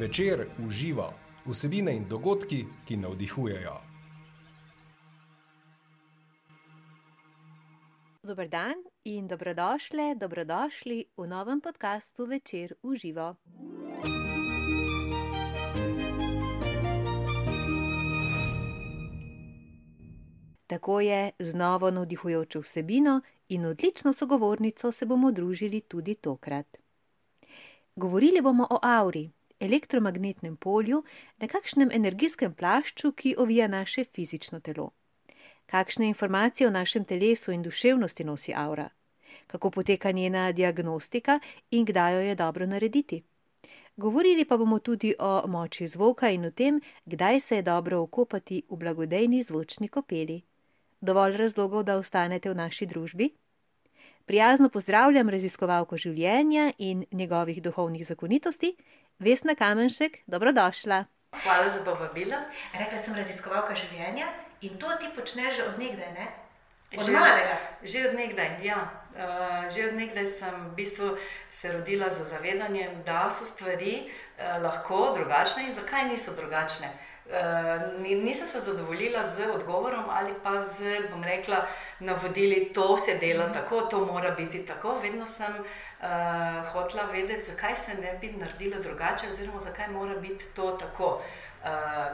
Večer uživa vsebine in dogodki, ki navdihujejo. Dober dan in dobrodošle, dobrodošli v novem podkastu Večer uživa. Tako je z novo navdihujočo vsebino in odlično sogovornico se bomo družili tudi tokrat. Govorili bomo o auri, elektromagnetnem polju, nekakšnem energijskem plašču, ki ovija naše fizično telo. Kakšne informacije o našem telesu in duševnosti nosi aura? Kako poteka njena diagnostika in kdaj jo je dobro narediti? Govorili pa bomo tudi o moči zvoka in o tem, kdaj se je dobro okopati v blagodejni zvočni kopeli. Dovolj razlogov, da ostanete v naši družbi? Prijazno pozdravljam raziskovalko življenja in njegovih duhovnih zakonitosti, Vesna Kamenšek, dobrodošla. Hvala za povabilo. Rekla sem raziskovalka življenja in to ti počneš že odnegdaj, ne? Od Že- malega. Že od nekdaj, ja. Uh, že od nekdaj sem v bistvu se rodila z zavedanjem, da so stvari uh, lahko drugačne in zakaj niso drugačne. Uh, nisem se zadovoljila z odgovorom ali pa z, bom rekla, navodili, to se dela tako, to mora biti tako. Vedno sem uh, hotela vedeti, zakaj se ne bi naredilo drugače, oziroma zakaj mora biti to tako. Uh,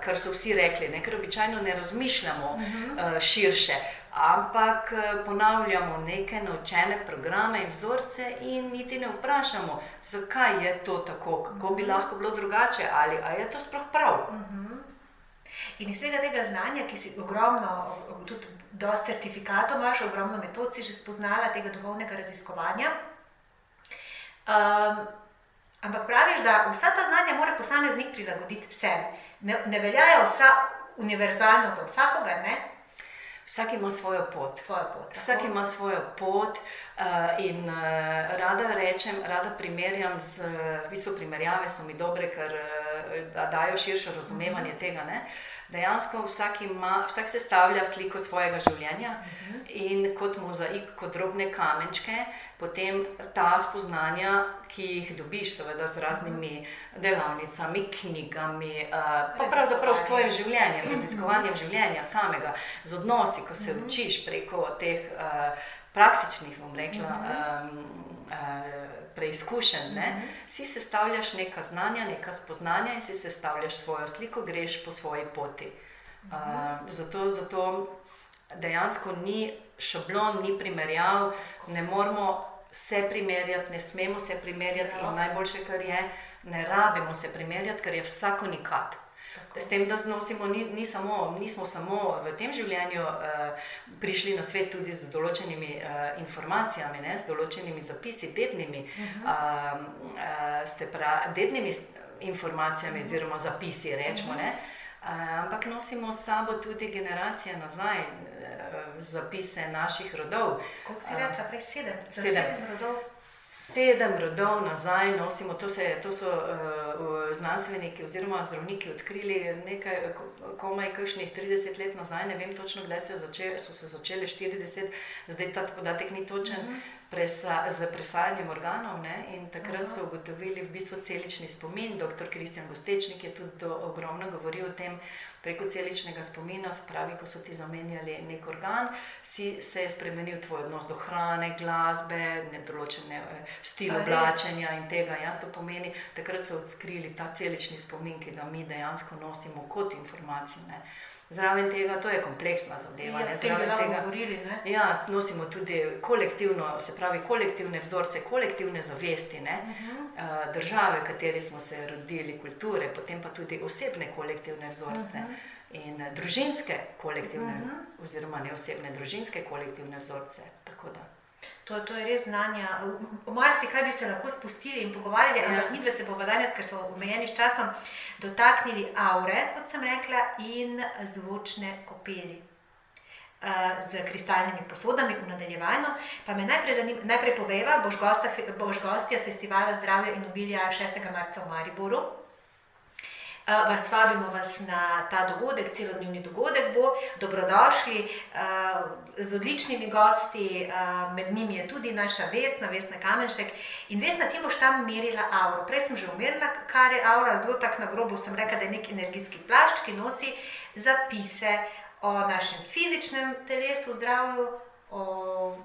kar so vsi rekli, ne? ker običajno ne razmišljamo uh, širše, ampak eh, ponavljamo neke naučene programe in vzorce, in niti ne vprašamo, zakaj je to tako, kako bi lahko bilo drugače, ali je to sploh prav. In iz vsega tega znanja, ki si ogromno, tudi dosti certifikatov imaš, ogromno metod si že spoznala tega duhovnega raziskovanja. Um, ampak praviš, da vsa ta znanja mora posameznik prilagoditi sebi. Ne, ne veljajo vsa univerzalno za vsakogar, ne? Vsak ima svojo pot. Svojo pot. tako? Vsak ima svojo pot uh, in uh, rada rečem, rada primerjam z, v bistvu primerjave so mi dobre, ker uh, da dajo širše razumevanje tega. Ne? Dejansko vsak, ima, vsak sestavlja sliko svojega življenja in kot mozaik, kot drobne kamenčke, potem ta spoznanja, ki jih dobiš, seveda z raznimi delavnicami, knjigami, uh, pa pravzaprav s tvojim življenjem, raziskovanjem življenja samega, z odnosi, ko se učiš preko teh uh, praktičnih, bom rekla, um, uh, preizkušenj, ne, si sestavljaš neka znanja, neka spoznanja in si sestavljaš svojo sliko, greš po svoji poti. Uh, zato, zato dejansko ni šablon, ni primerjav, ne moramo se primerjati, ne smemo se primerjati Ja. in najboljše, kar je, ne rabimo se primerjati, ker je vsak unikat. S tem, da znosimo, ni, ni samo, nismo samo v tem življenju uh, prišli na svet tudi z določenimi uh, informacijami, ne, z določenimi zapisi, dednimi, uh, uh, ste pravi, dednimi informacijami oziroma zapisi, rečemo. Ne, uh, ampak nosimo s sabo tudi generacije nazaj, uh, zapise naših rodov. Koliko si rekla, prej sedem? Sedem. sedem rodov. Sedem rodov nazaj nosimo, to, se, to so uh, znanstveniki oziroma zdravniki odkrili nekaj, ko- komaj kakšnih 30 let nazaj, ne vem točno, kdaj se začel, so se začele 40, zdaj ta podatek ni točen, uh -huh. presa, z presajanjem organov. Ne? In takrat Aha. so ugotovili v bistvu celični spomin. Dr. Kristjan Gostečnik je tudi ogromno govoril o tem. Preko celičnega spomina, se pravi, ko so ti zamenjali nek organ, si se je spremenil tvoj odnos do hrane, glasbe, ne določene eh, stil oblačenja in tega. Ja, to pomeni, takrat so odkrili ta celični spomin, ki ga mi dejansko nosimo kot informacijo. Ne. Zraven tega, to je kompleksna zadeva. Ja, zraven tega- govorili, ne? Ja, nosimo tudi kolektivno, se pravi, kolektivne vzorce, kolektivne zavesti, ne? Eh, države, v kateri smo se rodili, kulture, potem pa tudi osebne kolektivne vzorce in eh, družinske kolektivne, oziroma ne osebne, družinske kolektivne vzorce. Tako da. To, to je res znanja. O marsikaj bi se lahko spustili in pogovarjali, Ja. ampak mi dve se bomo danes, ker smo omejeni s časom, dotaknili aure, kot sem rekla, in zvočne kopeli. uh, z kristalnimi posodami v nadaljevanju. Pa me najprej, zanim, najprej poveva, boš, gosta, boš gostja festivala zdravja in obilja 6. marca v Mariboru. Vas vabimo vas na ta dogodek, celodnevni dogodek bo, dobrodošli z odličnimi gosti, med njimi je tudi naša Vesna, Vesna Kamenšek. In Vesna, ti boš tam merila avro. Prej sem že umerila, kar je avra, zelo tako na grobo sem rekla, da je nek energijski plašč, ki nosi zapise o našem fizičnem telesu, zdravju. O...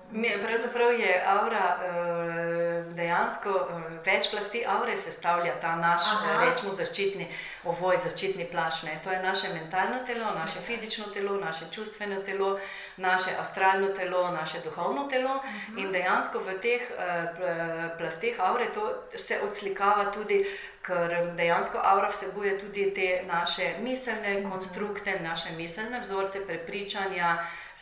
Pravzaprav je avra eh, dejansko eh, več plasti avre sestavlja ta naš, Aha. rečemo, zaščitni ovoj, zaščitni plašne. To je naše mentalno telo, naše fizično telo, naše čustveno telo, naše astralno telo, naše duhovno telo. Aha. In dejansko v teh uh, plasteh avre to se odslikava tudi, ker dejansko avra vsebuje tudi te naše miselne konstrukte, naše miselne vzorce, prepričanja.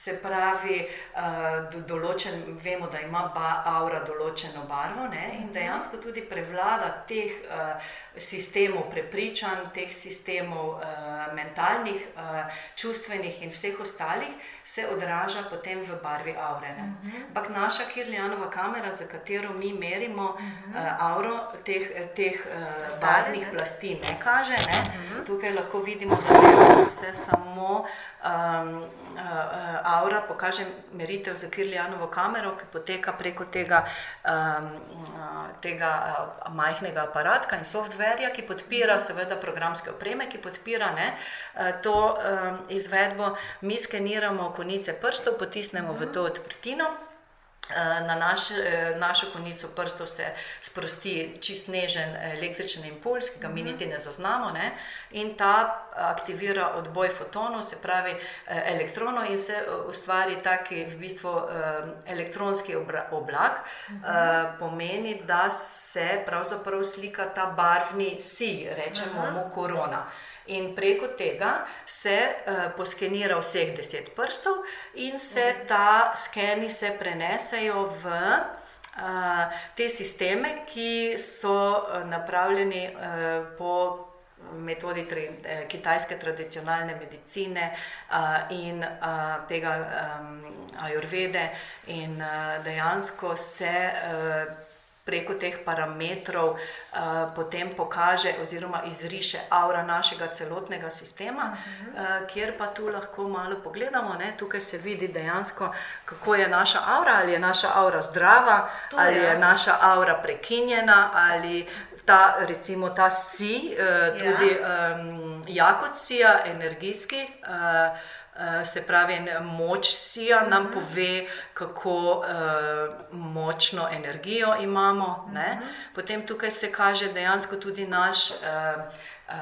Se pravi, uh, določen, vemo, da ima ba, aura določeno barvo ne? in mhm. dejansko tudi prevlada teh uh, sistemov prepričanj, teh sistemov uh, mentalnih, uh, čustvenih in vseh ostalih, se odraža potem v barvi aure. Mhm. Ampak uh -huh. naša Kirlijanova kamera, za katero mi merimo uh -huh. uh, auro teh, teh uh, barvnih plasti, ne kaže. Ne? Uh mhm. -huh. Tukaj lahko vidimo, da je vse samo. Um, uh, aura, pokažem meritev za Kirlijanovo kamero, ki poteka preko tega, um, tega uh, majhnega aparatka in softverja, ki podpira, seveda, programske opreme, ki podpira ne, uh, to um, izvedbo. Mi skeniramo konice prstov, potisnemo v to odprtino. Eh, na naš, eh, našo konico prstov se sprosti čist nežen električni impuls, ki ga mi niti ne zaznamo, ne? in ta aktivira odboj fotonov, se pravi eh, elektronov, in se ustvari taki v bistvu elektronski oblak. Pomeni, da se pravzaprav slika ta barvni si, rečemo mu korona. In preko tega se uh, poskenira vseh deset prstov, in se mhm. ta skeni se prenesejo v uh, te sisteme, ki so uh, napravljeni uh, po metodi tri, eh, kitajske tradicionalne medicine uh, in uh, tega um, ajurvede, in uh, dejansko se. Uh, preko teh parametrov uh, potem pokaže oziroma izriše aura našega celotnega sistema, uh -huh. uh, kjer pa tu lahko malo pogledamo. Ne? Tukaj se vidi dejansko, kako je naša aura, ali je naša aura zdrava, to ali je. je naša aura prekinjena, ali ta, recimo, ta si, uh, tudi ja. um, jakosija, energijski. Uh, se pravi, moč sija nam mhm. pove, kako uh, močno energijo imamo. Ne? Mhm. Potem tukaj se kaže dejansko tudi naš. Uh, Uh,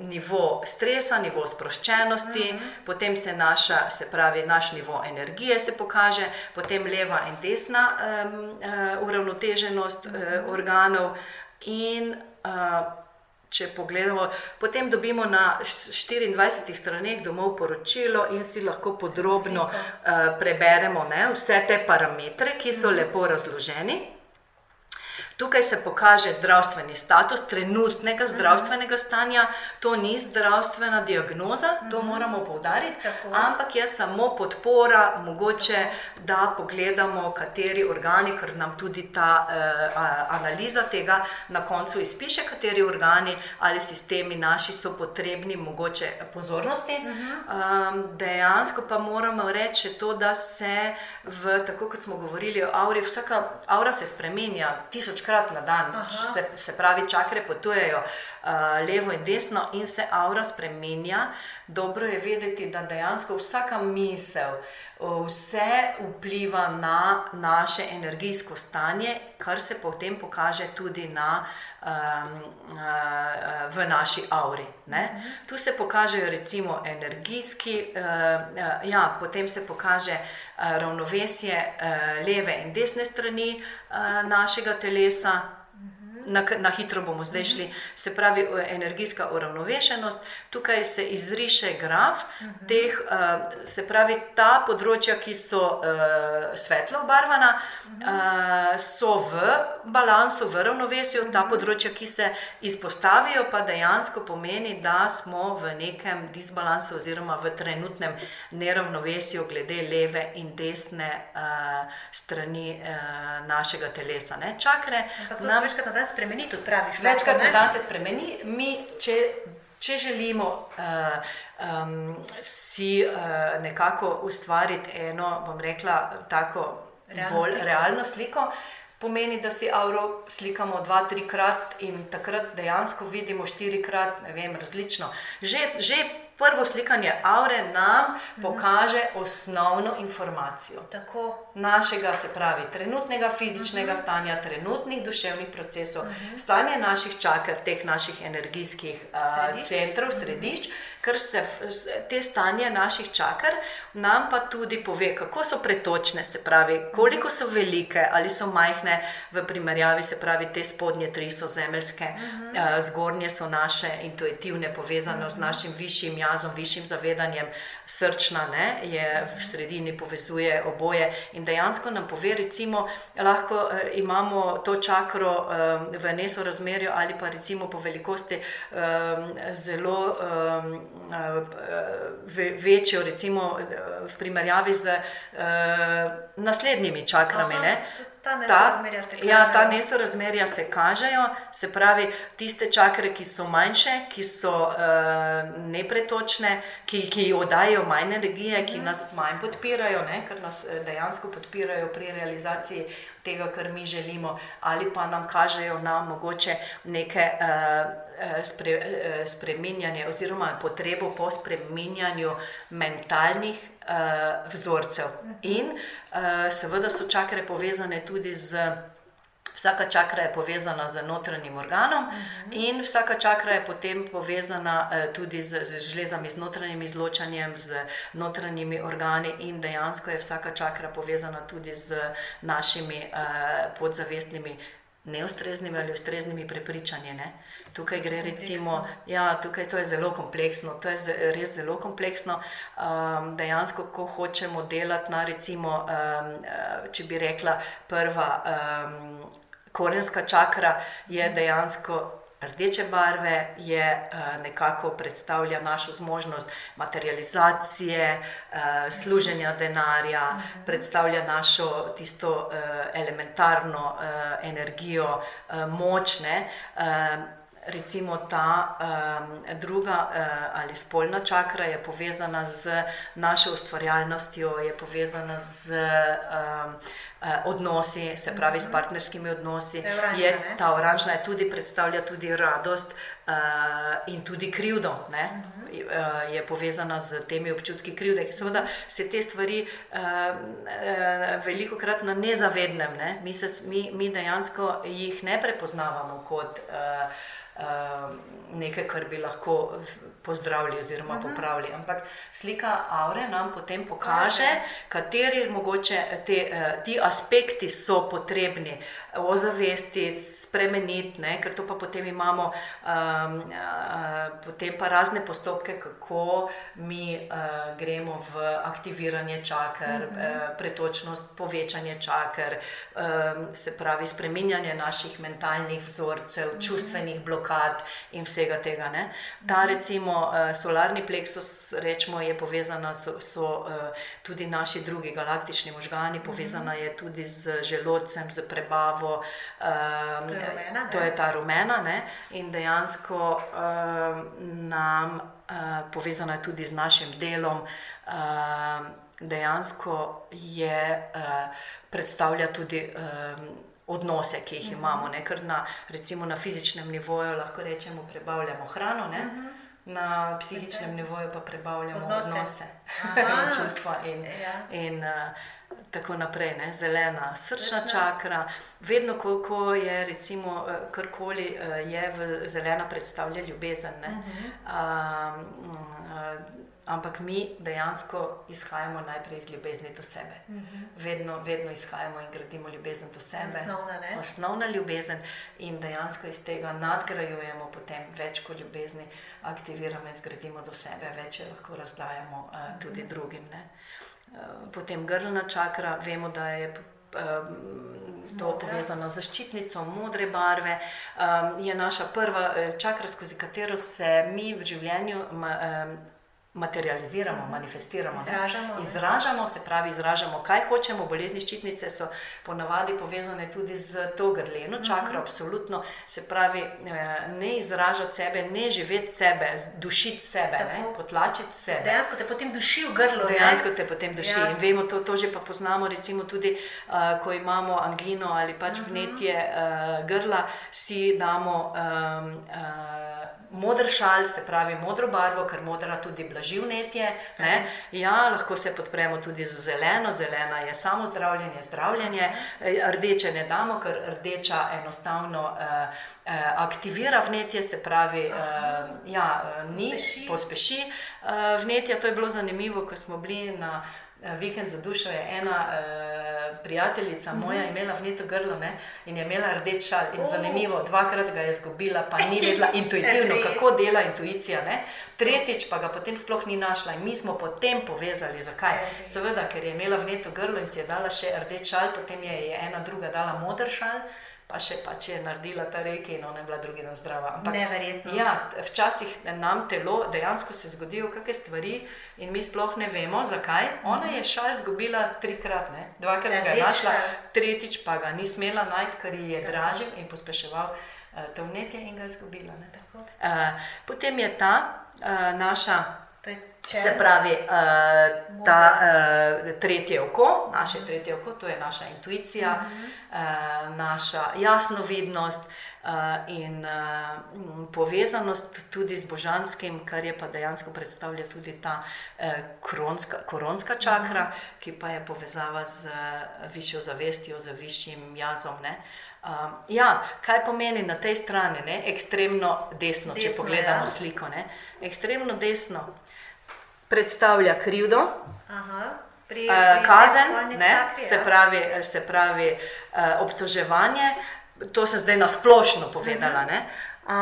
nivo stresa, nivo sproščenosti, mm -hmm. potem se naša, se pravi, naš nivo energije se pokaže, potem leva in desna um, uh, uravnoteženost uh, organov, in uh, Če pogledamo, potem dobimo na 24 straneh domov poročilo in si lahko podrobno uh, preberemo ne, vse te parametre, ki so mhm. lepo razloženi. Tukaj se pokaže zdravstveni status trenutnega mhm. zdravstvenega stanja, to ni zdravstvena diagnoza, to mhm. moramo povdariti, ampak je samo podpora, mogoče da pogledamo, kateri organi, ker nam tudi ta uh, analiza tega na koncu izpiše, kateri organi ali sistemi naši so potrebni, mogoče pozornosti. Um, dejansko pa moramo reči to, da se, v, tako kot smo govorili o auri, vsaka aura se spremenja tisoč večkrat na dan, se, se pravi, čakre potujejo uh, levo in desno, in se aura spremenja. Dobro je vedeti, da dejansko vsaka misel, vse vpliva na naše energijsko stanje, kar se potem pokaže tudi na, um, uh, v naši auri. Ne? Tu se pokažejo recimo energijski, uh, uh, ja, potem se pokaže uh, ravnovesje uh, leve in desne strani uh, našega telesa na, na hitro bomo zdaj šli, se pravi, energijska uravnovešenost. Tukaj se izriše graf teh, uh, se pravi, ta področja, ki so uh, svetlo obarvana, uh, so v balansu, v ravnovesju, ta področja, ki se izpostavijo, pa dejansko pomeni, da smo v nekem disbalansu oziroma v trenutnem neravnovesju glede leve in desne strani našega telesa. Ne? Čakre, nam, večkrat na dan spremeni, tudi praviš. Večkrat na dan se spremeni. Mi, če če želimo uh, um, si uh, nekako ustvariti eno, bom rekla, tako Realno bolj sliko. realno sliko. Pomeni, da si avro slikamo dva, trikrat in takrat dejansko vidimo štirikrat, ne vem, različno. Že, že prvo slikanje avre nam pokaže osnovno informacijo Tako. našega, se pravi, trenutnega fizičnega Mhm. stanja, trenutnih duševnih procesov, stanje naših čakr, teh naših energijskih uh, Središč. Mhm. centrov, središč, ker se te stanje naših čakr nam pa tudi pove, kako so pretočne, se pravi, koliko so velike ali so majhne v primerjavi, se pravi, te spodnje tri so zemeljske, uh, zgornje so naše intuitivne, povezane z našim višjim jazom, višjim zavedanjem, srčna ne, je v sredini povezuje oboje in dejansko nam pove, recimo, lahko eh, imamo to čakro eh, v nesorazmerju ali pa recimo po velikosti eh, zelo eh, ve, večjo, recimo eh, v primerjavi z eh, naslednjimi čakrami. Aha, Ne. Ta nesorazmerja se ja, ta kažejo. nesorazmerja se kažejo, se pravi, tiste čakre, ki so manjše, ki so uh, nepretočne, ki, ki oddajajo manj energije, ki nas manj podpirajo, ne, ker nas eh, dejansko podpirajo pri realizaciji tega, kar mi želimo, ali pa nam kažejo na mogoče neke. Uh, Spre, spreminjanje, oziroma potrebo po spreminjanju mentalnih uh, vzorcev. In uh, seveda so čakre povezane tudi z. Vsaka čakra je povezana z notranjim organom, in vsaka čakra je potem povezana eh, tudi z, z žlezami, z notranjim izločanjem, z notranjimi organi, in dejansko je vsaka čakra povezana tudi z našimi eh, podzavestnimi. Neustreznimi ali ustreznimi prepričanji. Ne? Tukaj gre recimo, ja, tukaj to je zelo kompleksno, to je res zelo kompleksno. Um, dejansko, ko hočemo delati na, recimo, um, če bi rekla, prva um, korenska čakra je dejansko rdeče barve, je uh, nekako predstavlja našo zmožnost materializacije, uh, služenja denarja, predstavlja našo tisto uh, elementarno energijo, močne. Recimo ta um, druga uh, ali spolna čakra je povezana z našo ustvarjalnostjo, je povezana z um, odnosi, se pravi s partnerskimi odnosi. Oranžna, Je ne? ta oranžna je tudi predstavlja tudi radost uh, in tudi krivdo. Ne? Uh, je povezana z temi občutki krivde. Seveda se te stvari uh, uh, veliko krat na nezavednem, ne? mi, se, mi, mi dejansko jih ne prepoznavamo kot. Uh, uh, nekaj, kar bi lahko pozdravili oziroma uh -huh. popravili. Ampak slika aure nam potem pokaže, kateri mogoče te, uh, ti aspekti so potrebni ozavesti, spremeniti, ne? ker to pa potem imamo um, uh, potem pa razne postopke, kako mi uh, gremo v aktiviranje čakr, uh -huh. uh, pretočnost, povečanje čakr, um, se pravi spreminjanje naših mentalnih vzorcev, uh -huh. čustvenih blokad in vsega tega. Ne? Ta recimo uh, solarni pleksus, rečemo, je povezana, so, so uh, tudi naši drugi galaktični možgani, povezana je tudi z želodcem, z prebavo. Um, To je rumena, to je ta rumena ne? in dejansko um, nam uh, povezana je tudi z našim delom. Um, dejansko je, uh, predstavlja tudi um, odnose, ki jih imamo. Ne? Ker na, recimo na fizičnem nivoju lahko rečemo, prebavljamo hrano. Ne? Na psihičnem nivoju pa prebavljamo Odnose. odnose, čustva in, Ja. in uh, tako naprej. Ne? Zelena, srčna Srčna. čakra. Vedno, ko, ko je recimo eh, karkoli eh, je v zelena, predstavlja ljubezen. Uh -huh. um, uh, ampak mi dejansko izhajamo najprej iz ljubezni do sebe. Uh -huh. vedno, vedno izhajamo in gradimo ljubezen do sebe. Osnovna, ne? Osnovna ljubezen in dejansko iz tega nadgrajujemo potem več kot ljubezni, aktiviramo in zgradimo do sebe, več lahko razdajamo uh, tudi drugim. Ne? Uh, Potem grlna čakra, vemo, da je to Modra. povezano z zaščitnico, modre barve, je naša prva eh, čakra, skozi katero se mi v življenju materializiramo, manifestiramo. ne. Izražamo, ne. izražamo, se pravi, izražamo, kaj hočemo. Bolezni ščitnice so ponavadi povezane tudi z to grleno čakro, Mhm. absolutno. Se pravi, eh, ne izražati sebe, ne živeti sebe, dušiti sebe, ne, Tako. potlačiti sebe. Dejansko te potem duši v grlu. ne? Dejansko te potem duši. Ja. In vemo, to, to že pa poznamo, recimo tudi, uh, ko imamo angino ali pač vnetje uh, grla, si damo um, uh, modr šal, se pravi modro barvo, ker modra tudi blaži vnetje. ne. Ja, lahko se podpremo tudi z zeleno, zelena je samo zdravljenje, zdravljenje, Eh, rdeče ne damo, ker rdeča enostavno uh, uh, aktivira vnetje, se pravi, uh, ja, uh, ni, Pospeši. pospeši uh, vnetje. To je bilo zanimivo, ko smo bili na eh, vikend za dušo. Je ena uh, prijateljica moja imela vneto grlo ne, in je imela rdeč šal. In O. zanimivo, dvakrat ga je izgubila, pa ni vedela intuitivno, kako dela intuicija. Ne. Tretjič pa ga potem sploh ni našla in mi smo potem povezali, zakaj. Seveda, ker je imela vneto grlo in si je dala še rdeč šal, potem je, je ena druga dala modr šal. Pa še pač je naredila ta reke in ona je bila drugi dan zdrava. Ampak Neverjetno. Ja, včasih nam telo dejansko se zgodijo kakšne stvari in mi sploh ne vemo, zakaj. Ona je šal izgubila trikrat, ne? dvakrat ga je Rdeč našla, šal. tretjič pa ga ni smela najti, ker ji je dražil in pospeševal uh, to vnetje in ga je izgubila. Uh, potem je ta uh, naša. To je Se črn. pravi, uh, ta uh, tretje oko, naše tretje oko, to je naša intuicija, uh, naša jasnovidnost uh, in uh, povezanost tudi z božanskim, kar je pa dejansko predstavlja tudi ta uh, kronska, koronska čakra, ki pa je povezava z uh, višjo zavestjo, z višjim jazom. Ne? Um, ja, kaj pomeni na tej strani, ne? ekstremno desno, desno če pogledamo ja. sliko. Ne? Ekstremno desno predstavlja krivdo, Aha, pri, eh, pri kazen, ne, čakri, se ja. pravi, se pravi eh, obtoževanje. To sem zdaj na splošno povedala. Mhm. Ne. Uh,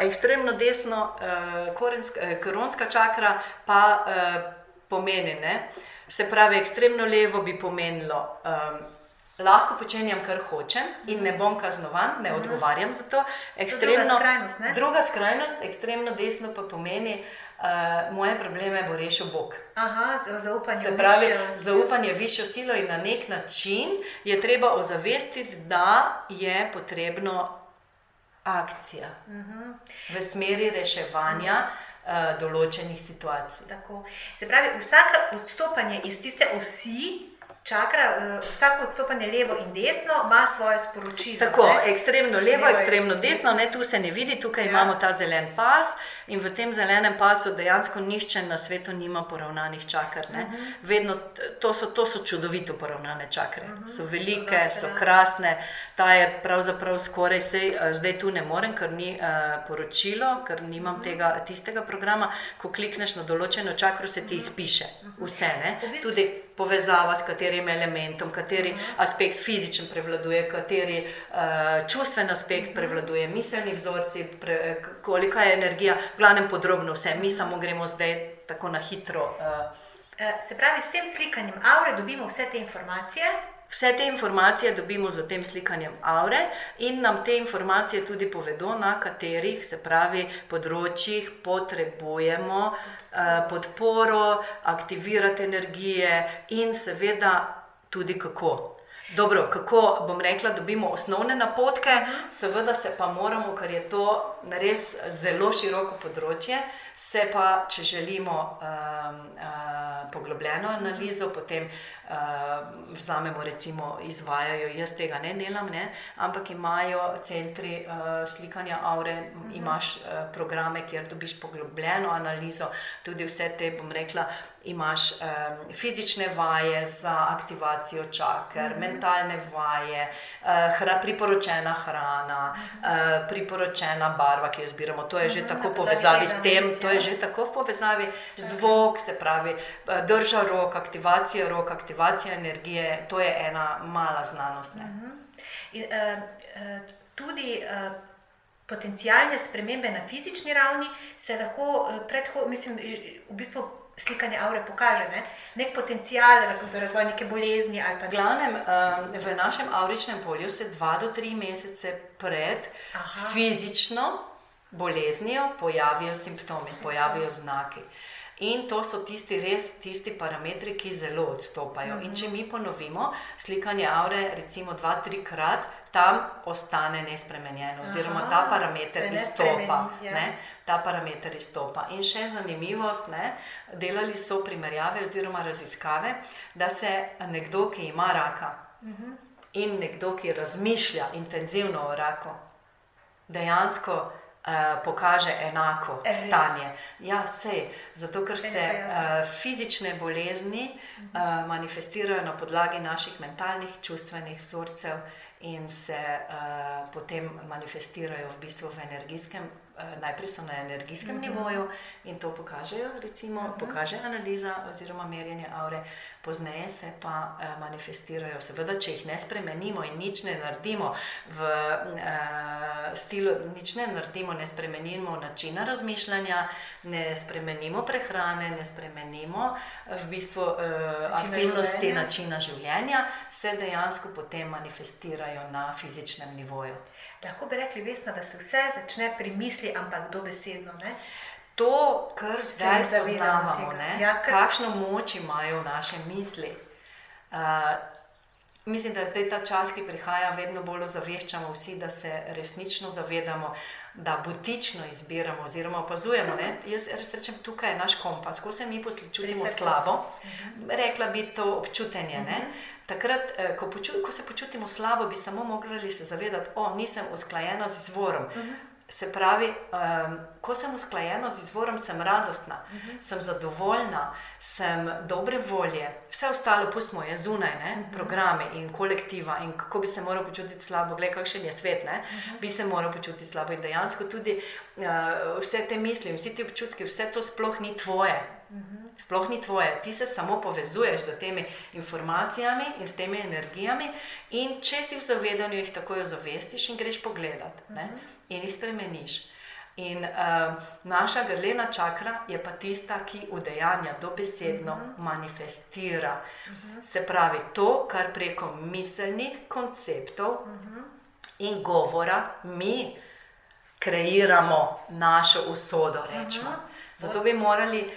ekstremno desno, uh, korenska, eh, koronska čakra pa uh, pomeni, ne, se pravi, ekstremno levo bi pomenilo, um, lahko počenjam, kar hočem in ne bom kaznovan, ne odgovarjam za to. Ekstremno, skrajnost, ne? druga skrajnost, ekstremno desno pa pomeni, uh, moje probleme bo rešil Bog. Aha, za- zaupanje. Se pravi, višjo- zaupanje višjo silo in na nek način je treba ozavestiti, da je potrebno akcija Mhm. v smeri reševanja uh, določenih situacij. Tako. Se pravi, vsako odstopanje iz tiste osi, čakra, eh, vsako odstopanje levo in desno ima svoje sporočilo. Tako, ne? ekstremno levo, Levo, ekstremno desno. ne, tu se ne vidi, tukaj Ja. ja. imamo ta zelen pas in v tem zelenem pasu dejansko nišče na svetu nima poravnanih čakr. Uh Mhm. -huh. Vedno, to, so, to so čudovito poravnane čakre. Uh Mhm. -huh. So velike, so rade. krasne, ta je pravzaprav skoraj vse, zdaj tu ne morem, ker ni uh, poročilo, ker nimam uh Mhm. -huh. tega tistega programa. Ko klikneš na določeno čakro, se ti izpiše vse, ne? Tudi povezava s katerim elementom, kateri Mhm. aspekt fizičen prevladuje, kateri uh, čustven Mhm. aspekt prevladuje, miselni vzorci, pre, kolika je energija, v glavnem podrobno vse. Mi samo gremo zdaj tako na hitro. Uh, Se pravi, s tem slikanjem avre dobimo vse te informacije. Vse te informacije dobimo z tem slikanjem aure in nam te informacije tudi povedo, na katerih, se pravi, področjih potrebujemo podporo, aktivirati energije in seveda tudi kako. Dobro, kako bom rekla, dobimo osnovne napotke, seveda se pa moramo, ker je to res zelo široko področje, se pa, če želimo um, uh, poglobljeno analizo, potem uh, vzamemo, recimo, izvajajo, jaz tega ne delam, ne, ampak imajo centri uh, slikanja aure, uh -huh. imaš uh, programe, kjer dobiš poglobljeno analizo, tudi vse te, bom rekla, imaš um, fizične vaje za aktivacijo čakr, mm -hmm. mentalne vaje, uh, hra, priporočena hrana, uh, priporočena barva, ki jo zbiramo. To je že Mhm, tako na v povezavi s tem, to ja. je že tako v povezavi, zvok, se pravi, uh, drža rok, aktivacija rok, aktivacija energije, to je ena mala znanost. Ne? Mm -hmm. In, uh, uh, tudi uh, potencijalne spremembe na fizični ravni se lahko uh, predhodno, mislim, v bistvu slikanje avre pokaže, ne? nek potencijal lahko za razvoj neke bolezni V glavnem, v našem avričnem polju se dva do tri mesece pred Aha. fizično boleznijo pojavijo simptomi, pojavijo znaki. In to so tisti res tisti parametri, ki zelo odstopajo. Mm -hmm. In če mi ponovimo slikanje aure, recimo dva, tri krat, tam ostane nespremenjeno, oziroma ta parameter izstopa. Ja. Ne, ta parameter izstopa. In še zanimivost, ne, delali so primerjave oziroma raziskave, da se nekdo, ki ima raka mm -hmm. in nekdo, ki razmišlja intenzivno o raku, dejansko. Uh, pokaže enako e, stanje. Ja, sej, zato, ker se uh, fizične bolezni uh, manifestirajo na podlagi naših mentalnih, čustvenih vzorcev in se uh, potem manifestirajo v bistvu v energijskem Eh, najprej so na energijskem uh mhm. -huh. nivoju in to pokažejo, recimo, uh mhm. -huh. pokaže analiza oziroma merjenje aure, pozneje se pa uh, manifestirajo. Seveda, če jih ne spremenimo in nič ne naredimo v uh, stilu, nič ne naredimo, ne spremenimo načina razmišljanja, ne spremenimo prehrane, ne spremenimo v bistvu uh, načina aktivnosti življenja. načina življenja, se dejansko potem manifestirajo na fizičnem nivoju. Lahko bi rekli, vesna, da se vse začne pri misli, ampak dobesedno. Ne? To, kar zdaj spoznavamo, ja, kar... kakšno moč imajo naše misli. Uh, mislim, da je zdaj ta čas, ki prihaja, vedno bolj ozaveščamo vsi, da se resnično zavedamo, da butično izbiramo oziroma opazujemo. Ne? Jaz res rečem, tukaj je naš kompas, ko se mi počutimo slabo, mhm. rekla bi to občutenje. Ne? Mhm. Takrat, eh, ko, poču, ko se počutimo slabo, bi samo mogli se zavedati, da nisem usklajena z izvorom. Mhm. Se pravi, um, ko sem usklajena z izvorom, sem radostna, uh -huh. sem zadovoljna, sem dobre volje, vse ostalo pustimo je zunaj, ne? uh -huh. programe in kolektiva in kako bi se moral počutiti slabo, gledaj, kakšen je svet, uh -huh. bi se moral počutiti slabo in dejansko tudi uh, vse te misli, vse te občutke, vse to sploh ni tvoje. Sploh ni tvoje, ti se samo povezuješ z temi informacijami in s temi energijami, in če si v zavedanju, jih takoj ozavestiš in greš pogledat ne? in jih spremeniš. In uh, naša grlena čakra je pa tista, ki udejanja dobesedno uh -huh. manifestira. Uh -huh. Se pravi, to, kar preko miselnih konceptov uh -huh. in govora mi kreiramo našo usodo. Uh -huh. Zato bi morali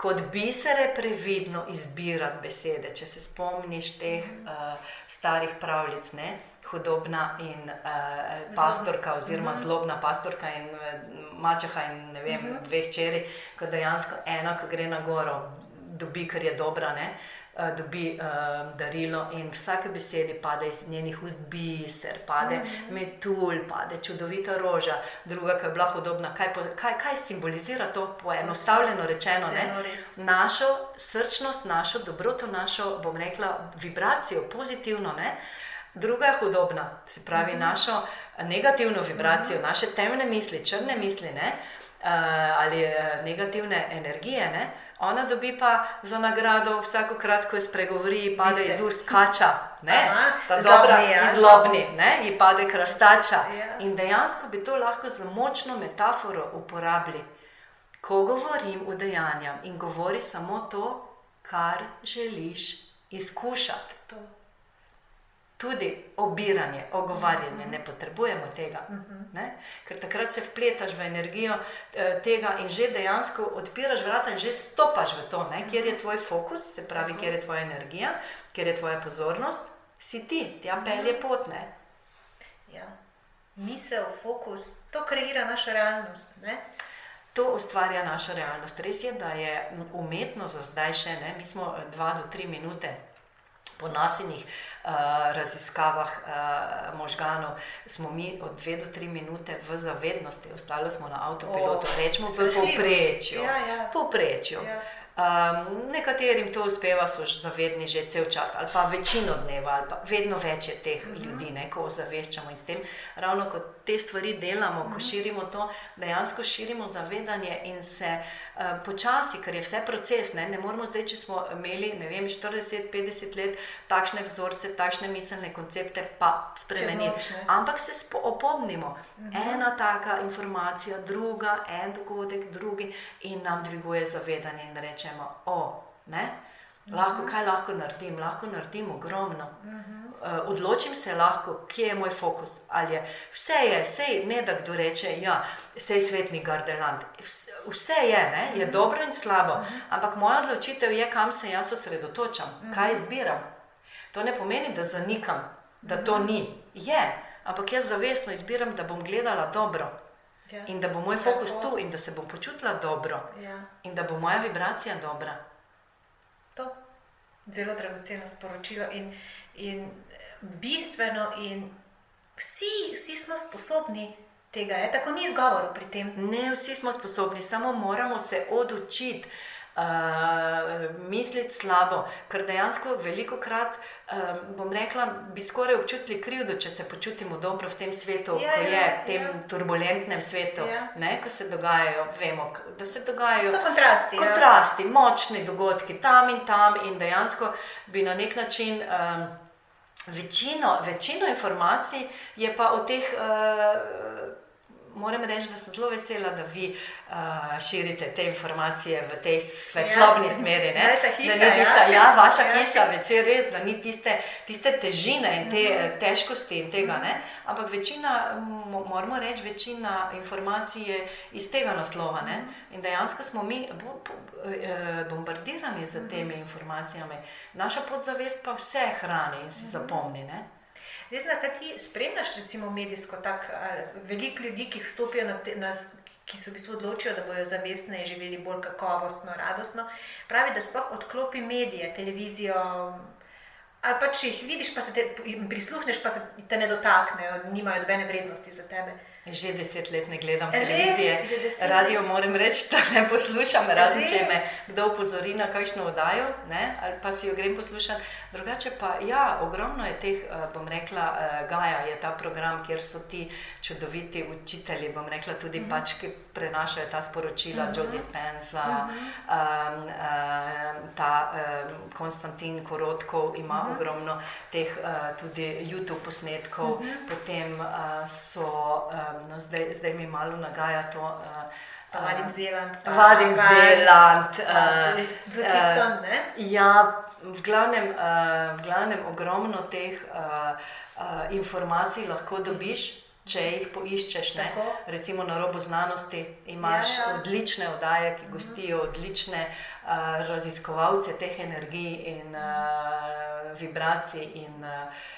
kot bisere previdno izbirati besede. Če se spomniš teh uh, starih pravljic, ne? hudobna in uh, pastorka, oziroma mhm. zlobna pastorka in uh, mačeha in ne vem, uh mhm. -huh. dveh čeri, ko dejansko ena, ki gre na goro, dobi, ker je dobra. Ne? Eh, dobi uh, darilo in vsake besede pade iz njenih ust biser, pade mm -hmm. metulj, pade čudovita roža, druga, ki je bila hodobna. Kaj, kaj, kaj simbolizira to poenostavljeno rečeno? Našo srčnost, našo dobroto, našo, bom rekla, vibracijo, pozitivno. Ne? Druga je hudobna, se pravi, mm -hmm. našo negativno vibracijo, mm -hmm. naše temne misli, črne misli ne? Uh, ali uh, negativne energije. Ne? ona dobi pa za nagrado vsakokrat, ko spregovori, pade iz ust kača, ta dobra, ja. izlobni, ne, ji pade krastača. Ja. In dejansko bi to lahko za močno metaforo uporabili. Ko govorim v dejanjem in govori samo to, kar želiš izkušati. To tudi obiranje, ogovarjanje, ne potrebujemo tega. Ne? Ker takrat se vpletaš v energijo eh, tega in že dejansko odpiraš vrata in že stopaš v to, ne? kjer je tvoj fokus, se pravi, kjer je tvoja energija, kjer je tvoja pozornost, si ti, tja pelje pot. Ne? Ja. Misel, fokus, to kreira našo realnost. Ne? To ustvarja našo realnost. Res je, da je umetno za zdaj še ne, mi smo dva do tri minute po nasilnih uh, raziskavah uh, možganov smo mi od dve do tri minute v zavednosti, ostali smo na avtopilotu, rečemo v povprečju. Ja, ja. povprečju. Ja. Um, nekaterim to uspeva, so zavedni že cel čas, ali pa večino dneva, ali pa vedno več je teh mm -hmm. ljudi, ne, ko ozaveščamo in s tem, ravno ko te stvari delamo, mm -hmm. ko mhm. širimo to, dejansko širimo zavedanje in se uh, počasi, ker je vse proces, ne, ne moramo zdaj, če smo imeli, vem, 40-50 let takšne vzorce, takšne miselne koncepte, pa spremeniti. Ampak se opomnimo, mm -hmm. ena taka informacija, druga, en dogodek, drugi in nam dviguje zavedanje in reče rečemo, o, ne, lahko, kaj lahko naredim, lahko naredim ogromno. uh, odločim se lahko, kje je moj fokus. Je, vse je, vse je, ne da kdo reče, ja, je svet ni gardeland. Vse, vse je, ne? je mhm. dobro in slabo, mhm. ampak moja odločitev je, kam se jaz osredotočam, kaj izbiram. To ne pomeni, da zanikam, da to ni. Je, ampak jaz zavestno izbiram, da bom gledala dobro. Ja. In da bo moj fokus tu, in da se bom počutila dobro, ja. in da bo moja vibracija dobra. To je zelo dragoceno sporočilo in, in bistveno, in vsi, vsi smo sposobni tega, je tako ni izgovor pri tem. Ne, vsi smo sposobni, samo moramo se odučiti uh, misliti slabo, ker dejansko veliko krat, um, bom rekla, bi skoraj občutili krivdo, če se počutimo dobro v tem svetu, ja, ko je ja, v tem ja. turbulentnem svetu, ja. ne, ko se dogajajo, vemo, da se dogajajo kontrasti, ja. kontrasti ja. močni dogodki tam in tam, in dejansko bi na nek način. Um, Večino, večino informacij je pa o teh uh, moram reči, da sem zelo vesela, da vi uh, širite te informacije v tej svetlobni ja. smeri. Ne? Vaša hiša, ja. tista, ja, ja, vaša ja. hiša, večer res, da ni tiste, tiste težine in te uh -huh. težkosti in tega. Ne? Ampak večina, moramo reči, večina informacij je iz tega naslova. Ne? In dejansko smo mi eh, bombardirani z temi informacijami. Naša podzavest pa vse hrani in si zapomni. Ne? Zdaj, znaka, ti spremljaš, recimo, medijsko tako veliko ljudi, ki stopijo na, te, na ki se v bistvu odločijo, da bodo zavestne in živeli bolj kakovostno, radostno. Pravi, da sploh odklopi medije, televizijo. Ali pa če jih vidiš, pa se te prisluhneš, pa se te ne dotaknejo, nimajo nobene vrednosti za tebe. Že deset let ne gledam televizije, radio moram reči, da ne poslušam, razen če me kdo upozori na kakšno oddajo, ne? ali pa si jo grem poslušati. Drugače pa, ja, ogromno je teh, eh, bom rekla, eh, Gaja je ta program, kjer so ti čudoviti učitelji, bom rekla, tudi mm -hmm. pač, ki prenašajo ta sporočila, mm -hmm. Joe Dispenza, mm -hmm. um, um, ta um, Konstantin Korotkov ima mm -hmm. ogromno teh uh, tudi YouTube posnetkov, mm -hmm. potem uh, so. Um, no, zdaj, zdaj mi malo nagaja to. Uh, Vadim Zeland. Vadim Zeland. Zgoraj, uh, ne? Ja, v glavnem, uh, v glavnem ogromno teh uh, uh, informacij lahko dobiš. Če jih poiščeš, ne? recimo na robu znanosti, imaš ja, ja. odlične oddaje, ki gostijo odlične uh, raziskovalce teh energij in uh, vibracij. In, uh,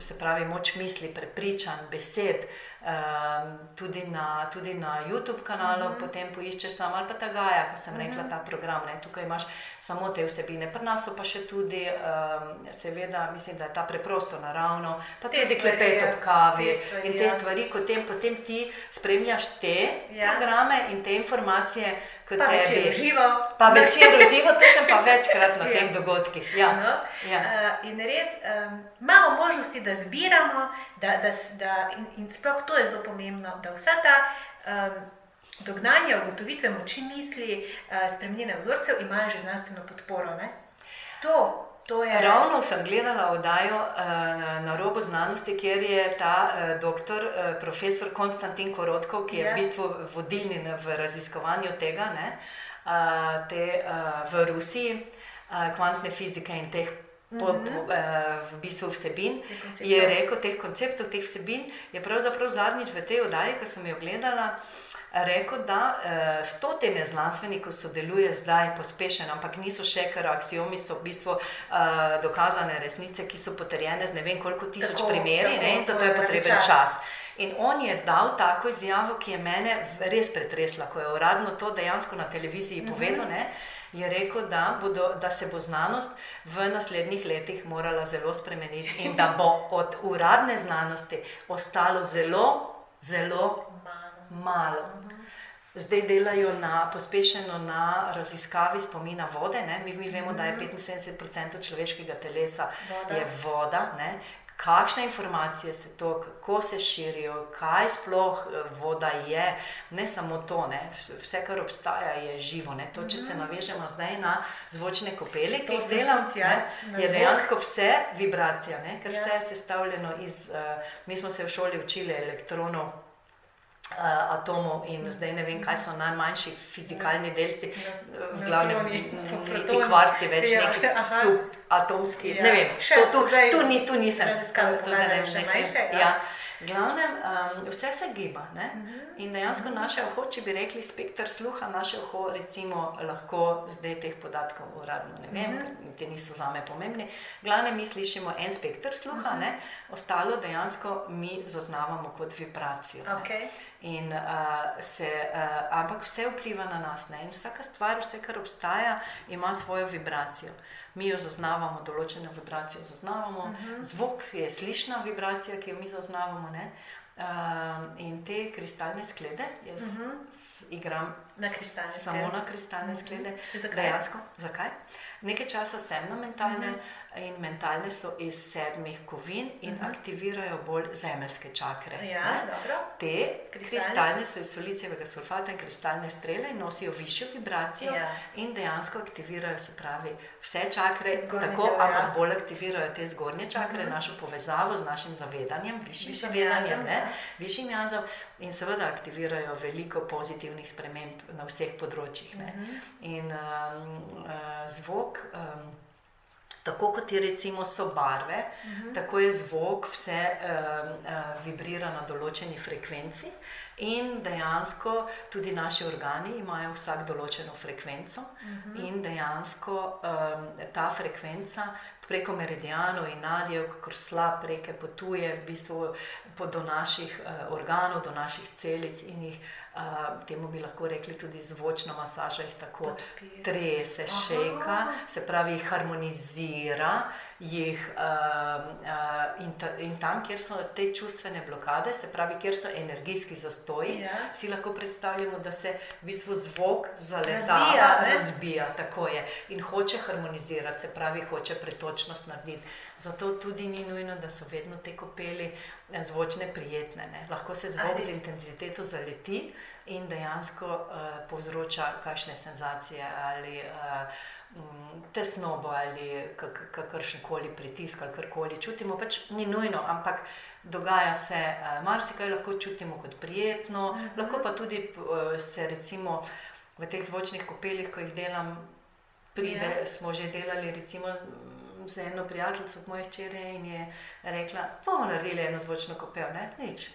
se pravi, moč misli, prepričanj, besed, um, tudi, na, tudi na YouTube kanalu, mm -hmm. potem poiščeš samo ali pa ta Gaja, ko sem mm -hmm. rekla, ta program. Ne? Tukaj imaš samo te vsebine, pri nas pa še tudi, um, seveda, mislim, da je ta preprosto naravno, pa te tudi klepet ob kavi te stvari, in te ja. stvari, potem, potem ti spremljaš te ja. programe in te informacije kot pa večer uživo. Pa večer uživo, to sem pa večkrat na ja. teh dogodkih. Ja. No. Ja. Uh, in res um, imamo možnosti, da zbiramo, da, da, da, in, in sploh to je zelo pomembno, da vsa ta. Um, Dognanje, ugotovitve moči misli, uh, spremenjene vzorce imajo že znanstveno podporo. Ne? To Je... Ravno sem gledala oddajo uh, na robu znanosti, kjer je ta uh, doktor, uh, profesor Konstantin Korotkov, ki je yeah. v ja. bistvu vodilni v raziskovanju tega, ne, uh, te, uh, v Rusiji, uh, kvantne fizike in teh. Po, po, uh, v bistvu vsebin je rekel, teh konceptov, teh vsebin je pravzaprav zadnjič v tej oddaji, ko sem jo gledala, uh, rekel, da uh, stotine znanstvenikov sodeluje zdaj pospešeno, ampak niso še, ker aksiomi so v bistvu uh, dokazane resnice, ki so potrjene z ne vem koliko tisoč tako, primeri tako, ne, in zato je potreben čas. čas. In on je dal tako izjavo, ki je mene res pretresla, ko je uradno to dejansko na televiziji mhm. povedal. Ne, Je rekel, da, bodo, da se bo znanost v naslednjih letih morala zelo spremeniti in da bo od uradne znanosti ostalo zelo, zelo malo. Zdaj delajo na, pospešeno na raziskavi spomina vode. Mi, mi vemo, da je 75% mhm. človeškega telesa voda. Je voda Kakšne informacije se to, kako se širijo, kaj sploh eh, voda je, ne samo to, ne? vse, kar obstaja, je živo. Ne? To, če se mhm. navežemo zdaj na zvočne kopeli, ki jih delam, ja, je dejansko vse vibracija, ne? ker ja. vse je sestavljeno iz, uh, mi smo se v šoli učili elektronov atomov in zdaj ne vem, kaj so najmanjši fizikalni delci, v glavnem ti kvarci, več ja, neki subatomski. Ja. Ne vem, še to, tu, zdaj tu, ni, tu nisem. raziskave to zdaj ne vem, ja. ja. Glavnem, um, vse se giba. Ne? In dejansko naše uho, če bi rekli spektr sluha, naše uho recimo, lahko zdaj teh podatkov uradno ne vem, ker niti niso za me pomembni. V glavnem mi slišimo en spektr sluha, ne? ostalo dejansko mi zaznavamo kot vibracijo. ne. In, uh, se, uh, ampak vse vpliva na nas. Ne? In vsaka stvar, vse, kar obstaja, ima svojo vibracijo. Mi jo zaznavamo, določeno vibracijo zaznavamo, uh -huh. zvok je slišna vibracija, ki jo mi zaznavamo. Ne? Uh, in te kristalne sklede, jaz uh -huh. igram Na kristalne samo sklede. na kristalne sklede. Zakaj? Dejansko, zakaj? Nekaj časa sem na mentalne, uh -huh. in mentalne so iz sedmih kovin in uh -huh. aktivirajo bolj zemeljske čakre. Ja. Te Kristalne? kristalne so iz silicijevega sulfata in kristalne strele in nosijo višjo vibracijo Ja. in dejansko aktivirajo, se pravi, vse čakre, Zgornji tako, del, ja. ampak bolj aktivirajo te zgornje čakre, uh -huh. našo povezavo z našim zavedanjem, višjim Višjim zavedanjem, jazom, ne, ja. višjim jazom in seveda aktivirajo veliko pozitivnih sprememb na vseh področjih. Ne. Mhm. In um, uh, zvok. Um, Tako kot je recimo so barve, uh -huh. tako je zvok, vse uh, uh, vibrira na določeni frekvenci, in dejansko tudi naši organi imajo vsak določeno frekvenco, uh -huh. in dejansko um, ta frekvenca preko meridijanov in nadjev, kako slab reke potuje v bistvu po, do naših uh, organov, do naših celic in jih. Uh, temu bi lahko rekli tudi zvočna masaža, jih tako Podpira. trese, Aha. šeka, se pravi, harmonizira, jih, uh, uh, in, ta, in tam, kjer so te čustvene blokade, se pravi, kjer so energijski zastoji, Ja. si lahko predstavljamo, da se v bistvu zvok Razbija, zaletava, ne? razbija, tako je, in hoče harmonizirati, se pravi, hoče pretočnost narediti. Zato tudi ni nujno, da so vedno te kopeli eh, zvočne prijetne. Ne? Lahko se zvok z intenziteto zaleti in dejansko uh, povzroča kakšne senzacije ali uh, tesnobo ali kak, kakršen koli pritisk ali karkoli čutimo. Pač ni nujno, ampak dogaja se, uh, marsikaj lahko čutimo kot prijetno, mm -hmm. lahko pa tudi uh, se recimo v teh zvočnih kopelih, ko jih delam, pride, Ja. yeah. smo že delali recimo. Z eno prijateljico moje hčere in je rekla, bomo naredili eno zvočno kopel, ne, nič.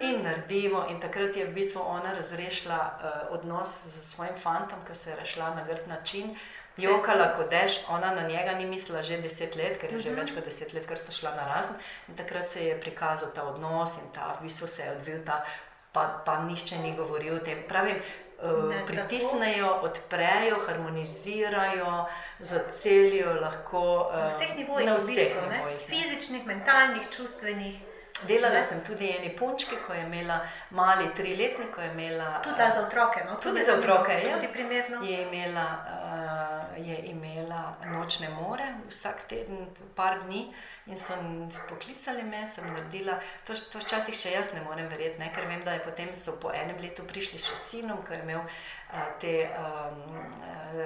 In naredimo, in takrat je v bistvu ona razrešila uh, odnos z svojim fantom, ki se je rešila na grd način, jokala kot dež, ona na njega ni mislila že deset let, ker je že več kot deset let, ker sta šla na razen. In takrat se je prikazal ta odnos in ta, v bistvu se je odvil ta, pa, pa nihče ni govoril o tem. Pravim, Ne, tako. pritisnejo, odprejo, harmonizirajo, zacelijo lahko. Na vseh nivojih, na v vseh bistvu, ne? nivojih. ne. fizičnih, mentalnih, čustvenih. Delala Ne? sem tudi eni punčki, ko je imela mali triletnik, ko je imela. Tudi za otroke. No? Tudi To za otroke, ja. Tudi primerno. Je imela, uh, je imela nočne more vsak teden, par dni, in so poklicali me, sem naredila. To, to včasih še jaz ne morem verjeti, ne? ker vem, da je potem so po enem letu prišli še sinom, ki je imel te um, uh,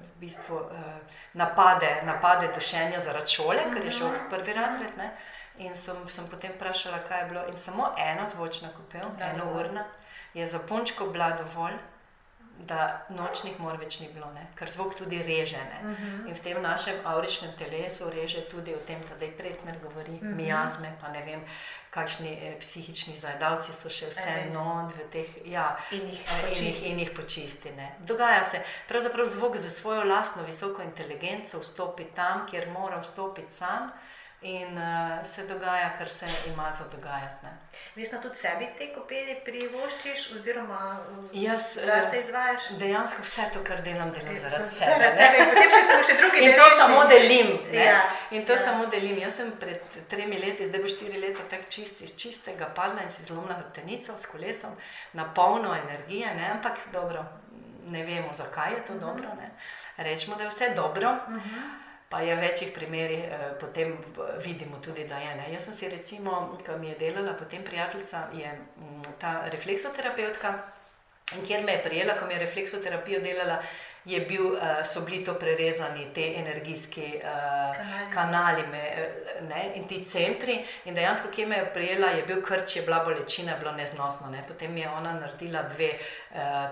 v bistvu, uh, napade, napade dušenja zaradi šole, ker je šel v prvi razred. Ne? In sem, sem potem vprašala, kaj je bilo. In samo ena zvočna kopel, eno dovolj. urna, je za punčko bila dovolj, da nočnih mor več ni bilo, ne? ker zvok tudi reže. Ne? Mhm. Mm -hmm. In v tem našem avričnem telesu reže tudi o tem, da je pretner govori, mm Mhm. -hmm. miasme, pa ne vem, kakšni eh, psihični zajedavci so še vse res? not v teh. Ja, In jih eh, in počisti. in jih počisti. Ne? Dogaja se, pravzaprav zvok za svojo lastno visoko inteligenco vstopi tam, kjer mora vstopiti sam. In uh, se dogaja, kar se ima za dogajati. Ne. Vesna tudi sebi te kopeli privoščiš, oziroma Jaz, zase eh, izvajaš. Dejansko vse to, kar delam, delam zaradi Za- sebe. Zaradi sebe. In potem še, še drugi In to deležniki. samo delim. Ne? Ja, In to ja. samo delim. Jaz sem pred tremi leti, zdaj bo štiri leta tako čist, iz čistega padla in si zlomila hrbtenico s kolesom, na polno energije, ne? ampak dobro, ne vemo, zakaj je to Mhm. dobro. Ne? Rečemo, da je vse dobro. Pa je v večjih primerih eh, potem vidimo tudi, da je. Ne? Jaz sem si recimo, ko mi je delala potem prijateljica, je mm, ta refleksoterapeutka. Kjer me je prijela, ko mi je refleksoterapijo delala, je bil, uh, so bili to prerezani, ti energijski uh, kanali, kanali me, ne, in ti centri. In dejansko, ki me je prijela, je bil krč, je bila bolečina, bilo neznosno. Ne. Potem je ona naredila dve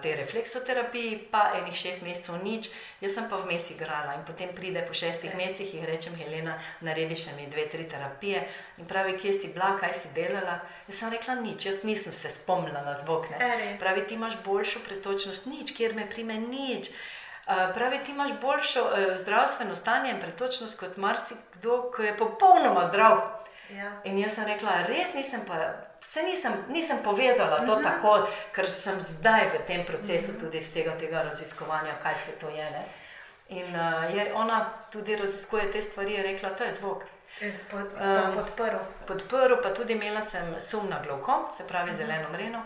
te refleksoterapiji, pa enih šest mesecev nič, jaz sem pa vmes igrala. In potem pride po šestih mesecih in rečem, Helena, naredi še mi dve, tri terapije. In pravi, kje si bila, kaj si delala. Jaz sem rekla nič, jaz nisem se spomnila na zvok. Pravi, ti imaš boljšo pretočnost, nič, kjer me prime nič. Uh, pravi, ti imaš boljšo uh, zdravstveno stanje in pretočnost kot marsikdo, ki je popolnoma zdrav. Ja. In jaz sem rekla, res nisem, pa, nisem, nisem povezala to uh mhm. -huh. tako, ker sem zdaj v tem procesu uh mhm. -huh. tudi vsega tega raziskovanja, kaj se to je. Ne? In uh, je, ona tudi raziskuje te stvari, je rekla, to je zvok. Pod, um, podprl. Podprl, pa tudi imela sem sum na gloko, se pravi uh mhm. -huh. zeleno mreno.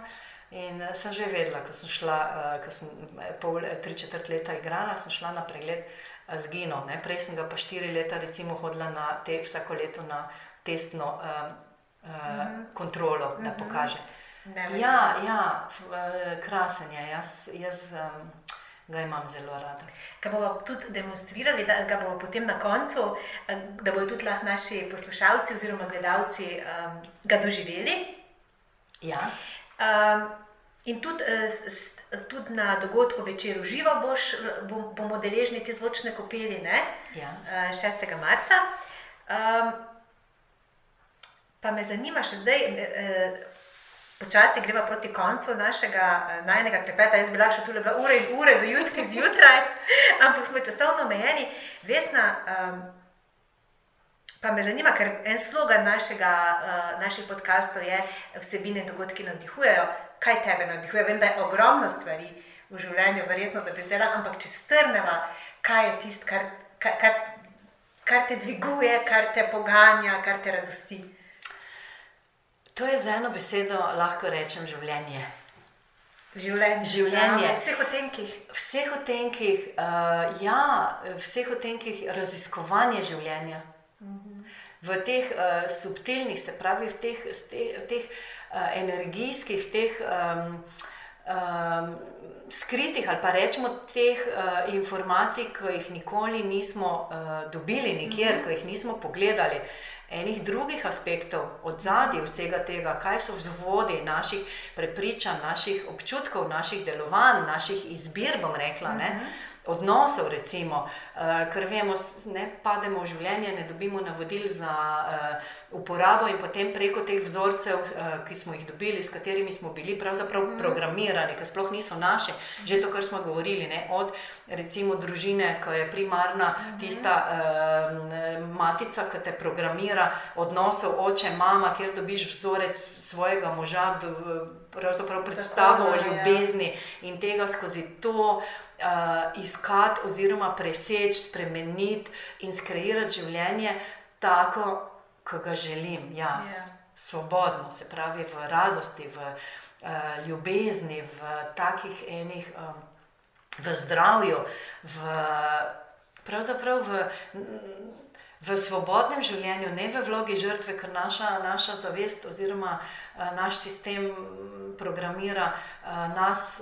In uh, sem že vedela, ko sem šla, uh, ko sem eh, pol, tri četrt leta igrala, sem šla na pregled z Gino. Ne? Prej sem ga pa štiri leta, recimo, hodila na te vsako leto na testno uh, uh, mm -hmm. kontrolo, da mhm. pokaže. Mm -hmm. Ja, ja krasen je, jaz, jaz um, ga imam zelo rada. Kaj bomo tudi demonstrirali, da ga bomo potem na koncu, da bodo tudi lahko naši poslušalci oziroma gledalci um, ga doživeli. Ja. Um, In tudi, eh, tudi na dogodku večer uživa boš, bomo deležni te zvočne kopeli, ja. 6. Eh, marca. Um, pa me zanima še zdaj, eh, počasi greva proti koncu našega najnega klepeta. Jaz bi lahko še tukaj bila ure in ure do jutra zjutraj, ampak smo časovno omejeni. Vesna, um, Pa me zanima, ker en slogan našega, uh, naših podkastov je: vsebine in dogodki navdihujejo kaj tebe navdihuje. Vem, da je ogromno stvari v življenju, verjetno, da bi zdaj, ampak če strnemo, kaj je tisto, kar, kar, kar, kar te dviguje, kar te poganja, kar te radosti. To je z eno besedo lahko rečem življenje. Življenje. življenje. Vseh otenkih. Vseh otenkih, uh, ja, vseh otenkih raziskovanja življenja. Mhm. V teh uh, subtilnih, se pravi, v teh, te, v teh uh, energijskih, teh um, um, skritih ali pa rečemo teh uh, informacij, ki jih nikoli nismo uh, dobili, nikjer, mm -hmm. ki jih nismo pogledali. Enih drugih aspektov, od zadnji vsega tega, kaj so vzvodi naših prepričanj, naših občutkov, naših delovanj, naših izbir, bom rekla. Mm -hmm odnosov, recimo, uh, ker vemo, da pademo v življenje, ne dobimo navodil za uh, uporabo in potem preko teh vzorcev, uh, ki smo jih dobili, s katerimi smo bili pravzaprav mm. programirani, ki sploh niso naše, že to, kar smo govorili, ne? od recimo družine, ki je primarna, mm. tista matica, ki te programira, odnosov oče, mama, kjer dobiš vzorec svojega moža. Do, Pravzaprav predstavo o ja. ljubezni in tega skozi to uh, iskati, oziroma preseči, spremeniti in skreirati življenje tako, kot ga želim jaz. Yeah. Ja. Svobodno, se pravi v radosti, v uh, ljubezni, v takih enih, um, v zdravju, v, pravzaprav v. Mm, v svobodnem življenju, ne v vlogi žrtve, ker naša, naša zavest oziroma uh, naš sistem programira uh, nas,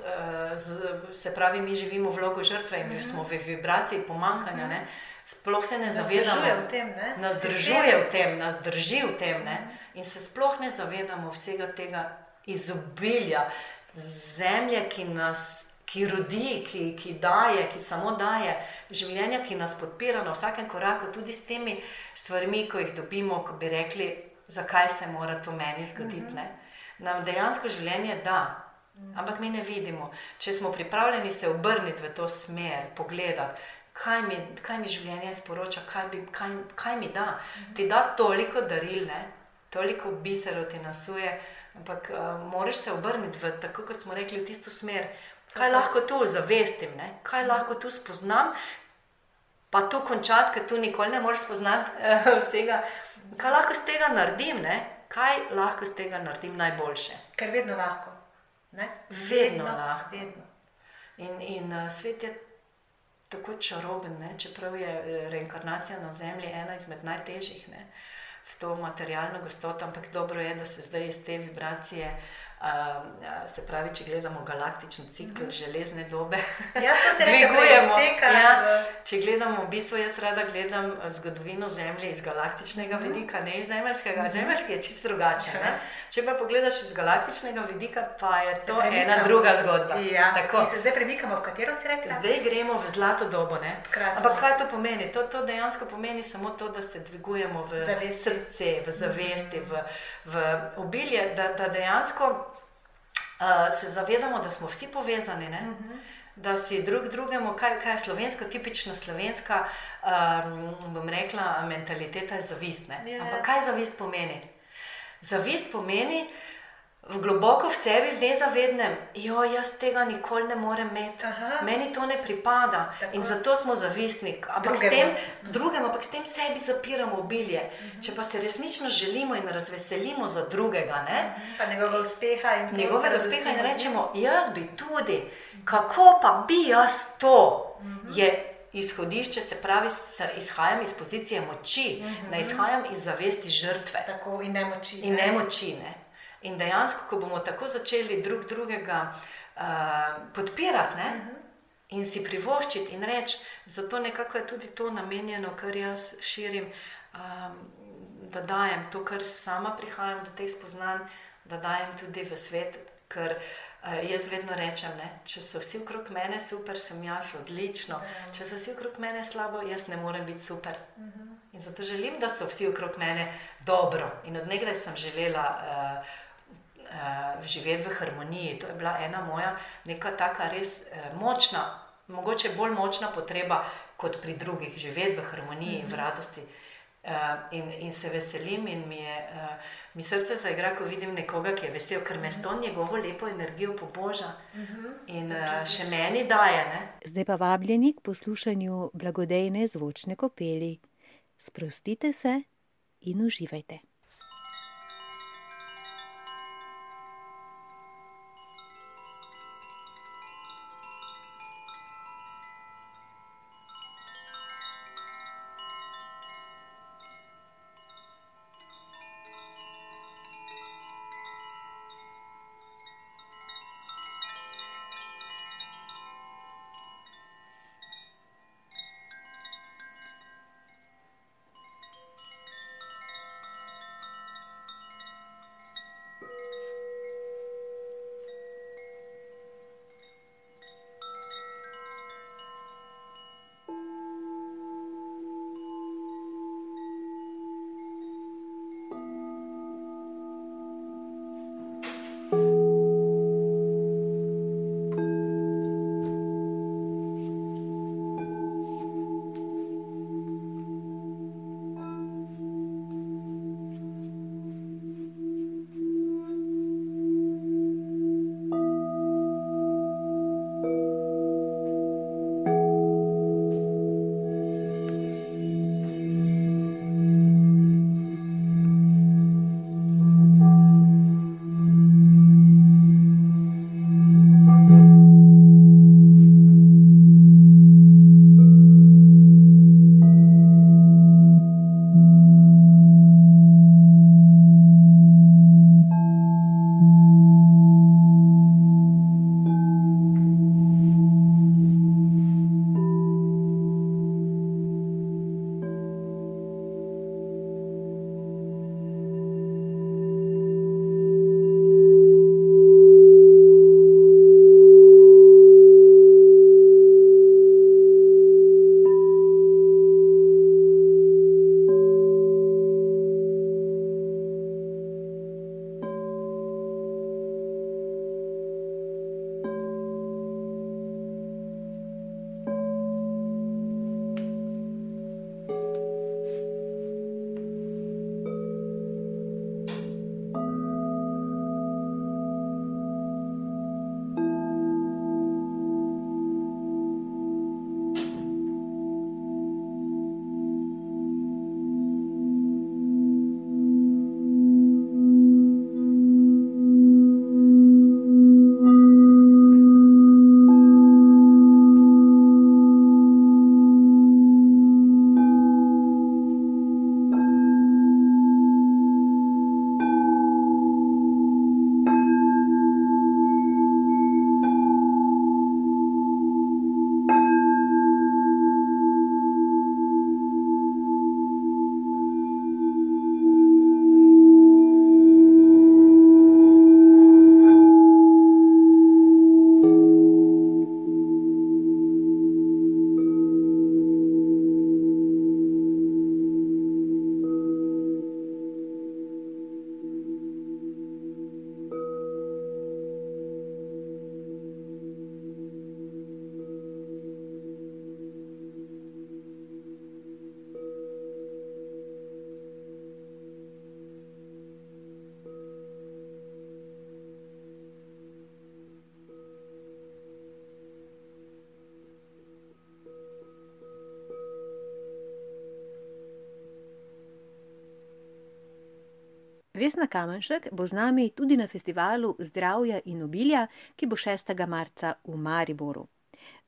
z, se pravi, mi živimo v vlogi žrtve in mhm. smo v vibraciji pomankanja. Uh -huh. Sploh se ne nas zavedamo, da nas drži v tem, nas drži v tem, ne? Mhm. in se sploh ne zavedamo vsega tega izobilja zemlje, ki nas ki rodi, ki, ki daje, ki samo daje življenje, ki nas podpira na vsakem koraku, tudi s temi stvarmi, ko jih dobimo, ko bi rekli, zakaj se mora to meni zgoditi. Mm -hmm. Nam dejansko življenje da. Ampak mi ne vidimo, če smo pripravljeni se obrniti v to smer, pogledati, kaj mi, kaj mi življenje sporoča, kaj, bi, kaj, kaj mi da. Ti da toliko daril, ne? toliko biserov ti nasuje, ampak uh, moraš se obrniti v, tako kot smo rekli, v tisto smer, kaj lahko tu zavestim, ne? kaj lahko tu spoznam, pa tu končati, ker tu nikoli ne moreš spoznati uh, vsega. Kaj lahko z tega naredim, ne? kaj lahko z tega naredim najboljše? Ker vedno lahko. Vedno, vedno lahko. Vedno. In, in uh, svet je tako čaroben, ne? čeprav je eh, reinkarnacija na Zemlji ena izmed najtežjih. Ne? V to materialno gostoto, ampak dobro je, da se zdaj iz te vibracije uh, se pravi, če gledamo galaktični cikl, mm -hmm. železne dobe, ja, dvigujemo. Ja, če gledamo, v bistvu jaz rada gledam zgodovino Zemlje iz galaktičnega mm -hmm. vidika, ne iz zemeljskega. Mm -hmm. Zemeljski je čisto drugačen. Uh -huh. Če pa pogledaš iz galaktičnega vidika, pa je se to premikamo. ena druga zgodba. Ja. Se zdaj premikamo, v katero si rekel? Zdaj gremo v zlato dobo. Ampak kaj to pomeni? To, to dejansko pomeni samo to, da se dvigujemo v zavesti. srce, v zavesti, v, v obilje, da, da dejansko uh, se zavedamo, da smo vsi povezani. Uh mhm. -huh. Da si drug drugemu, kaj, kaj je slovensko, tipično slovenska, um, bom rekla, mentaliteta je zavist. Yeah. Ja. Ampak kaj zavist pomeni? Zavist pomeni, da globoko v sebi, v nezavednem, jo jaz tega nikoli ne morem imeti, Aha. meni to ne pripada Tako. in zato smo zavistnik. Ampak s tem drugim, ampak s tem sebi zapiramo obilje. Mhm. Če pa se resnično želimo in razveselimo za drugega, ne, mhm. pa njegovega uspeha in njegovega uspeha in rečemo, jaz bi tudi, kako pa bi jaz to. Mhm. Je izhodišče, se pravi, izhajam iz pozicije moči, mm -hmm. ne izhajam iz zavesti žrtve. Tako in nemoči. In nemoči ne. In dejansko, ko bomo tako začeli drug drugega uh, podpirati ne, uh mhm. -huh. in si privoščiti in reči, zato nekako je tudi to namenjeno, kar jaz širim, um, da dajem to, kar sama prihajam do teh spoznanj, da dajem tudi v svet. Ker uh, jaz vedno rečem, ne, če so vsi okrog mene super, sem jaz odlično. Uh ja. -huh. Če so vsi okrog mene slabo, jaz ne morem biti super. Uh mhm. -huh. In zato želim, da so vsi okrog mene dobro. In odnegdaj sem želela. Uh, uh, živeti v harmoniji. To je bila ena moja, neka taka res uh, močna, mogoče bolj močna potreba kot pri drugih, živeti v harmoniji in v mhm. radosti. Uh, in, in se veselim, in mi, je, uh, mi srce zaigra, ko vidim nekoga, ki je vesel, ker me s to njegovo lepo energijo poboža mhm. in uh, še meni daje. Ne? Zdaj pa vabljeni k poslušanju blagodejne zvočne kopeli. Sprostite se in uživajte. Vesna Kamenšek bo z nami tudi na festivalu Zdravja in obilja, ki bo 6. marca v Mariboru.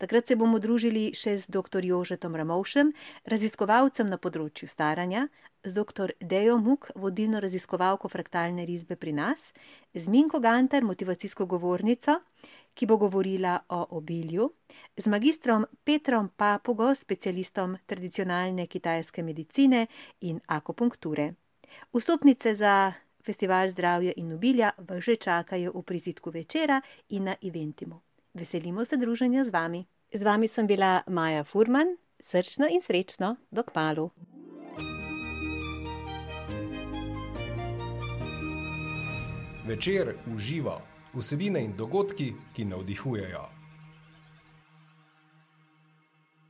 Takrat se bomo družili še z dr. Jožetom Ramovšem, raziskovalcem na področju staranja, z dr. Dejo Muk, vodilno raziskovalko fraktalne risbe pri nas, z Minko Gantar, motivacijsko govornico, ki bo govorila o obilju, z magistrom Petrom Papugo, specialistom tradicionalne kitajske medicine in akupunkture. Vstopnice za festival zdravja in obilja vas že čakajo v prizitku večera in na eventimu. Veselimo se druženja z vami. Z vami sem bila Maja Furman, srčno in srečno, do kmalu. Večer uživa vsebine in dogodki, ki navdihujejo.